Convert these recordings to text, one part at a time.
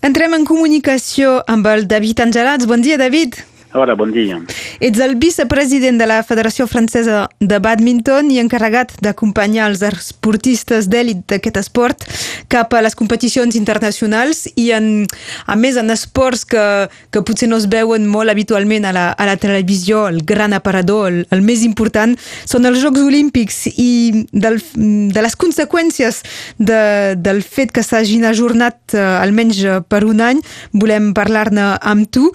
Entrem en comunicació amb el David Angelats. Bon dia, David. Hola, bon dia. Ets el vicepresident de la Federació Francesa de Badminton i encarregat d'acompanyar els esportistes d'èlit d'aquest esport cap a les competicions internacionals i, en, a més, en esports que, que potser no es veuen molt habitualment a la, a la televisió, el gran aparador, el, el més important, són els Jocs Olímpics i del, de les conseqüències de, del fet que s'hagin ajornat eh, almenys per un any, volem parlar-ne amb tu.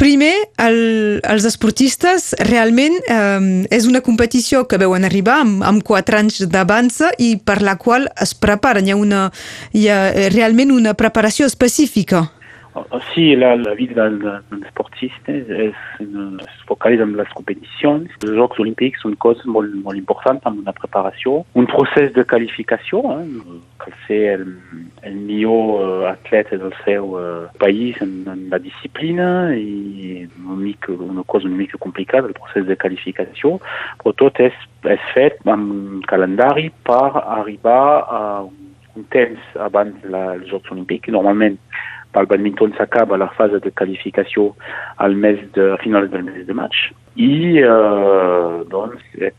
Primer, el el, els esportistes realment eh, és una competició que veuen arribar amb, amb quatre anys d'avança i per la qual es preparen. Hi ha, una, hi ha realment una preparació específica. Sí, la, la vie d'un sportiste es, es focalise dans les compétitions. Les Jeux olympiques sont une cause molt importante en la préparation. Un procés de qualification, hein, el millor uh, atleta del seu uh, país en, en la mica, una cosa una mica complicada, el procés de qualificació, però tot és, és fet amb un calendari per arribar a un temps abans dels Jocs Olímpics. Normalment par le badminton s'acaba la phase de qualification à le mes de finale del de match i euh, donc est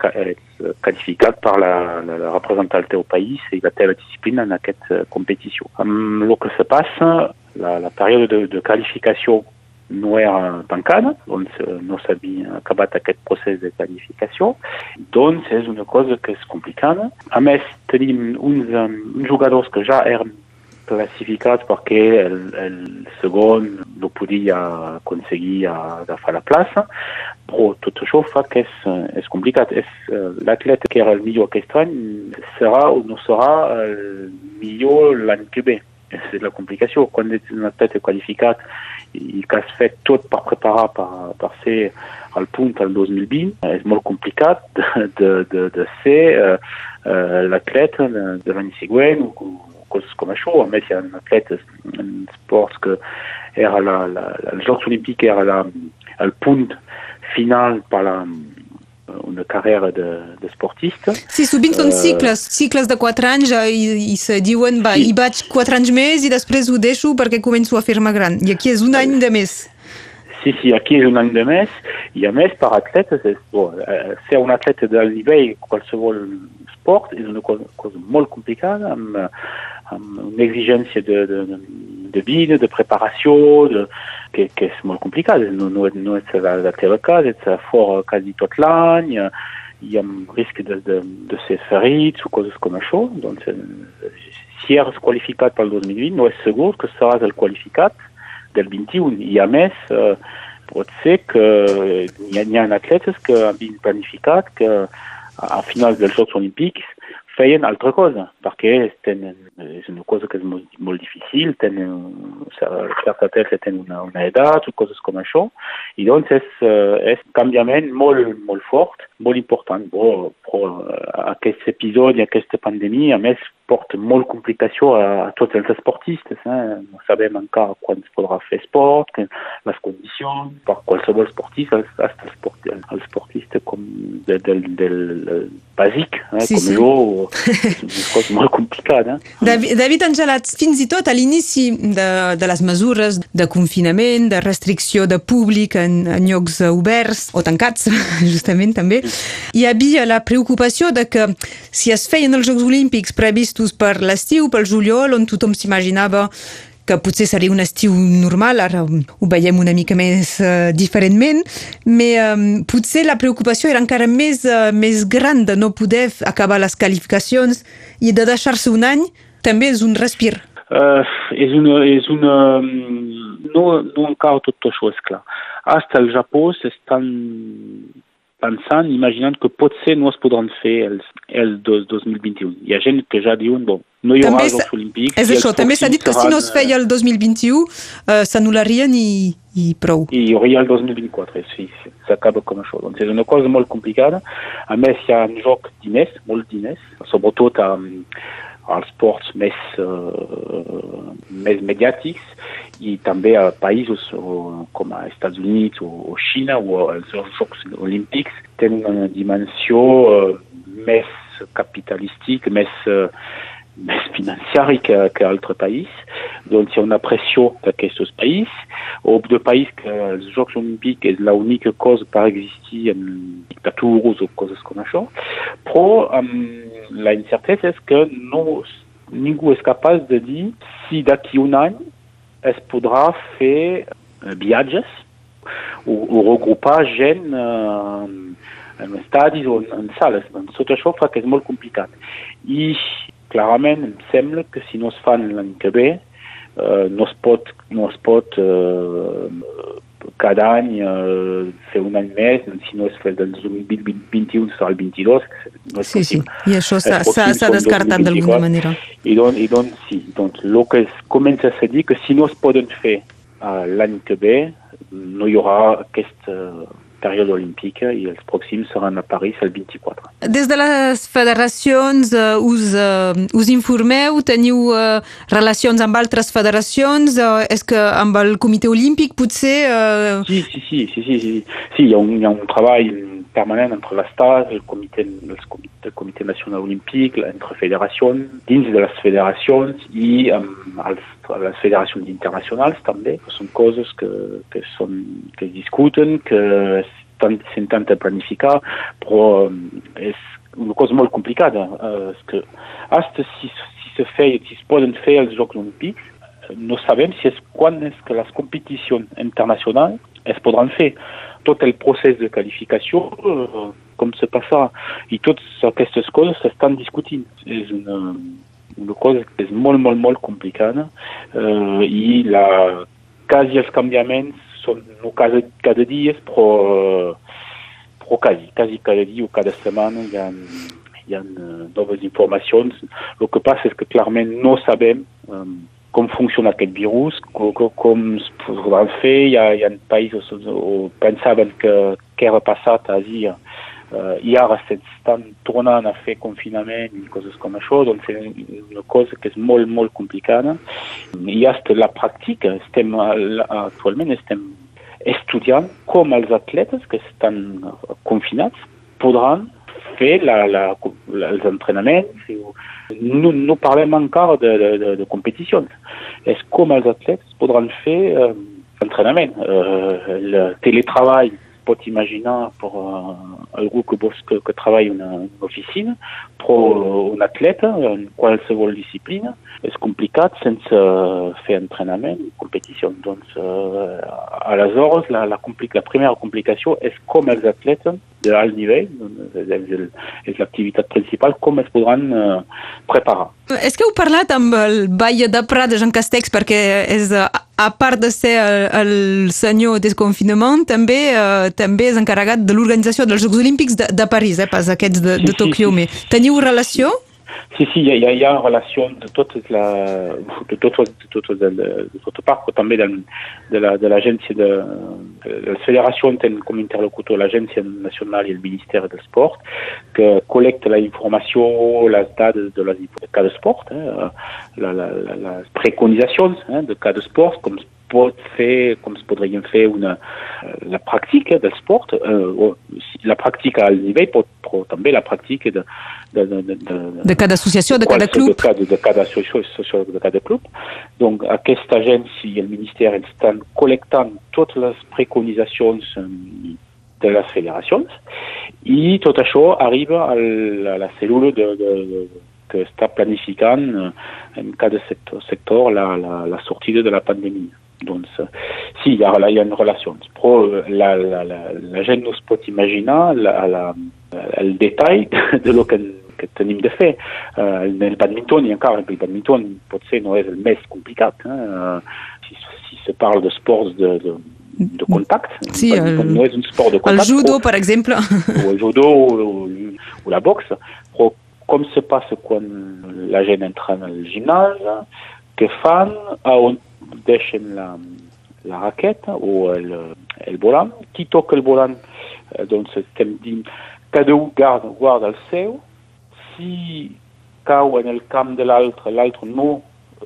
qualifié par la, la, la représentante au pays et la telle discipline en cette euh, compétition. Um, ce que se passe, la, la période de, de qualification no era tancada, doncs no s'havia acabat aquest procés de qualificació, doncs és una cosa que és complicada. A més, tenim uns, uns jugadors que ja eren classificats perquè el, el segon no podia aconseguir agafar la plaça, però tot això fa que és, és complicat. És, l'atleta que era el millor aquest any serà o no serà el millor l'any que ve. És la complicació. Quan ets un atleta qualificat i que has fet tot per preparar per, per ser al punt al 2020, és molt complicat de, de, de, de ser uh, uh, l'atleta de, de l'any següent o coses com això. A més, hi ha atletes en esports que era la, la, els Jocs Olímpics era la, el punt final per la, una carrera de, de sportista. Sí, sovint són cicles, uh, cicles de 4 anys i, i se diuen, va, sí. hi vaig 4 anys més i després ho deixo perquè començo a fer-me gran. I aquí és un any de més. Sí, sí, aquí és un any de més i a més per atletes, és, bon, eh, ser un atleta de nivell qualsevol esport és una cosa, cosa molt complicada amb, amb una exigència de, de, de vida, de preparació, de, que, que és molt complicat. No, no, no ets la, la teva casa, ets fora quasi tot l'any, i amb risc de, de, de això. Doncs, si eres qualificat pel 2020, no és segur que qualificat del 21. I a més, eh, hi ha, hi ha que han planificat que a feien altra cosa, perquè tenen, és una cosa que és molt, molt difícil, tenen, atletes tenen una, una edat o coses com això, i doncs és, és un canviament molt, fort, molt important. Però, però aquest episodi, aquesta pandèmia, a més, porta molt complicació a, a tots els esportistes. Eh? No sabem encara quan es podrà fer esport, les condicions, per qualsevol esportista, fins el, sport, el esportista com del, del, del bàsic, eh? sí, com sí. jo, és una cosa molt complicada. Eh? David, David Angelat, fins i tot a l'inici de, de les mesures de confinament, de restricció de públic en, en llocs oberts o tancats, justament també, hi havia la preocupació de que si es feien els Jocs Olímpics previstos per l'estiu, pel juliol, on tothom s'imaginava que potser seria un estiu normal, ara ho veiem una mica més uh, diferentment, però um, potser la preocupació era encara més, uh, més gran de no poder acabar les qualificacions i de deixar-se un any també és un respir. Uh, és una, és una... No, no encara tot això és clar. Hasta el Japó s'estan pensant, imaginant que potser no es podran fer els, dos 2021. Hi ha gent que ja diuen, bon, no hi haurà els Jocs Olímpics. És això, també s'ha dit que si no es feia el 2021 eh, s'anul·larien i, i prou. I hi hauria el 2024, sí, s'acaba com això. Doncs és una cosa molt complicada. A més, hi ha un joc diners, molts diners, sobretot amb als ports més, uh, més mediàtics i també a països uh, com als Estats Units o, o Xina o els Jocs Olímpics tenen una dimensió uh, més capitalística, més, uh, més financiari que, que altres països. Doncs hi ha una pressió d'aquests països, o de països que els Jocs Olímpics és l'única cosa per existir en dictatures o coses com això, però um, la incertesa és que no, ningú és capaç de dir si d'aquí un any es podrà fer viatges o, o regrupar gent uh, en estadis o en, en sales. Doncs tot això fa que és molt complicat. I clarament em sembla que si no es fan l'any que ve, uh, no es pot, no es pot uh, cada any uh, fer un any més, si no es fa del 2021 serà el 22. No és sí, possible. sí, i això s'ha descartat d'alguna manera. I doncs, i doncs sí, doncs el que es comença a dir que si no es poden fer uh, l'any que ve, no hi haurà aquest uh, període olímpica i els pròxims seran a París el 24. Des de les federacions uh, us, uh, us informeu? Teniu uh, relacions amb altres federacions? Uh, és que amb el comitè olímpic potser... Sí, sí, sí, sí, sí, sí. sí hi, ha un, hi ha un treball permanent entre l'Estat, el comitè, el comitè, el comitè nacional olímpic, entre federacions, dins de les federacions i amb els, les federacions internacionals també, que són coses que, que, que es discuten, que s'intenta planificar, però és una cosa molt complicada. Eh, hasta si, si se feia, si es poden fer els Jocs Olímpics, no si que les competicions internacionals es podran fer tot el procés de qualificació uh, com se passa i totes aquestes coses s'estan discutint és una, una cosa que és molt molt molt complicada uh, i la, quasi els canviaments són no cada, cada dia però, però quasi, quasi cada dia o cada setmana hi ha, hi ha noves informacions el que passa és que clarament no sabem um, com funciona aquest virus, com, com es podrà fer. Hi ha, hi ha països on pensaven que, que era passat a Àsia uh, i ara s'estan tornant a fer confinament i coses com això, doncs és una cosa que és molt, molt complicada. I hasta la pràctica, estem, actualment estem estudiant com els atletes que estan confinats podran fer la, la, la, els entrenaments. No, no parlem encara de, de, de, de competicions. És com els atletes podran fer eh, l'entrenament. Eh, el teletreball pot imaginar per uh, algú que, que, que treballa en una, una oficina, però un atleta en qualsevol disciplina és complicat sense fer entrenament i competició. Doncs, uh, aleshores, la, la, la primera complicació és com els atletes de alt nivell, és l'activitat principal, com es podran uh, preparar. És que heu parlat amb el Vall de Prat de Jean Castex perquè és, a part de ser el, el senyor desconfinament, també uh, també és encarregat de l'organització dels Jocs Olímpics de, de París, eh, pas aquests de, de Tòquio. Sí, sí, sí. Teniu relació? Sí, sí, hi ha, hi ha relació de totes la, de totes, de totes, de, de també de, de l'agència la, de, de les federacions tenen com interlocutor l'Agència Nacional i el Ministeri del Sport, que col·lecta la informació, les dades de, les, de cada esport, eh, la, la, la, les preconitzacions eh, de cada esport, com pot fer, com es podrien fer una, la pràctica del sport, eh, la pràctica al nivell, però, però també la pràctica de, de, de, de, de, de cada associació, de cada club. De cada, de cada associació, de cada club. Donc, aquesta agència i el Ministeri estan col·lectant totes les preconitzacions de les federacions i tot això arriba a la, a la cèl·lula de, de, de, que està planificant en cada sector, sector la, la, la sortida de la pandèmia. Doncs sí, hi ha, hi ha relacions, però la, la, la, la gent no es pot imaginar la, la, el detall de lo que, que tenim de fer. Uh, el badminton, i encara el badminton potser no és el més complicat. Eh? Si, si se parla d'esports de, de, de contact, sí, el, no és un sport de contact. El judo, o, per exemple. O el judo o, o la boxe, però com se passa quan la gent entra en el gimnàs, que fan, a on deixen la, la raqueta o el, el volant. Qui toca el volant, eh, doncs estem dient, cada un guarda, guarda el seu. Si cau en el camp de l'altre, l'altre no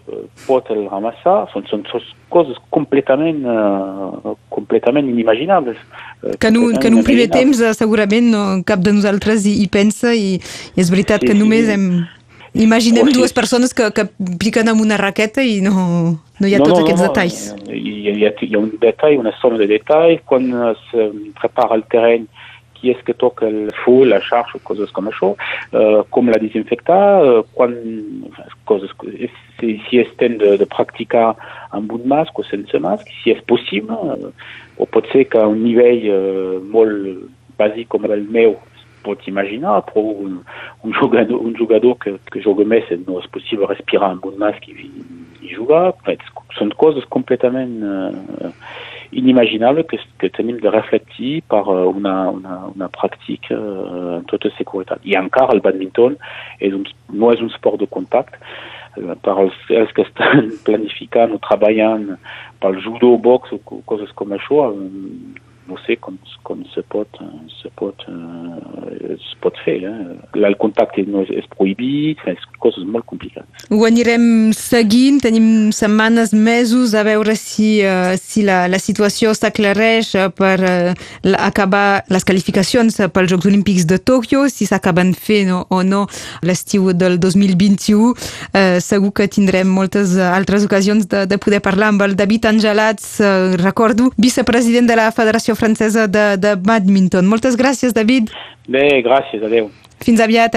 eh, pot el ramassar. Són, són, són coses completament, uh, completament inimaginables. Que, no, que en un primer temps segurament no, cap de nosaltres hi, hi pensa i, i és veritat sí, que només sí. hem Imaginem dues persones que, que piquen amb una raqueta i no, no hi ha no, tots no, aquests no, detalls. Il y, a, il, y a, il y a un détail, une somme de détails. Quand on se prépare le terrain, qui est-ce que toca le feu, la charge, coses comme això, euh, com la desinfectar, euh, quan, coses, si, si estem de, de practicar amb un masc o sense masc, si és possible, euh, o pot ser que a un nivell euh, molt bàsic com el meu pot imaginar, però un, un jugador, un que, que juga més no és possible respirar un masc i, i jugar. Són coses completament uh, inimaginables que, que tenim de reflectir per una, una, una pràctica uh, en tota seguretat. I encara el badminton és un, no és un sport de contacte, per als, els que estan planificant o treballant pel judo, box o coses com això, no sé com, com se pot, se pot, uh, se pot fer. Eh? El contacte no és, és prohibit, és coses molt complicades. Ho anirem seguint, tenim setmanes, mesos, a veure si, uh, si la, la situació s'aclareix per uh, acabar les qualificacions pels Jocs Olímpics de Tòquio, si s'acaben fent o, o no l'estiu del 2021. Uh, segur que tindrem moltes altres ocasions de, de poder parlar amb el David Angelats, uh, recordo, vicepresident de la Federació francesa de, de badminton. Moltes gràcies, David. Bé, gràcies, adeu. Fins aviat.